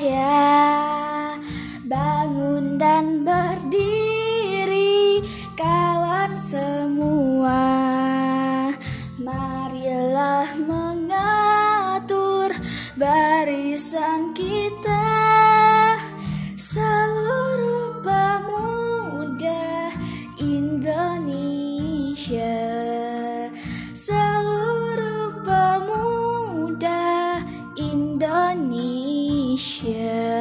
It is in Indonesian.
saya Bangun dan berdiri kawan semua. Marilah mengatur barisan kita Seluruh pemuda Indonesia. Seluruh pemuda Indonesia. 谢。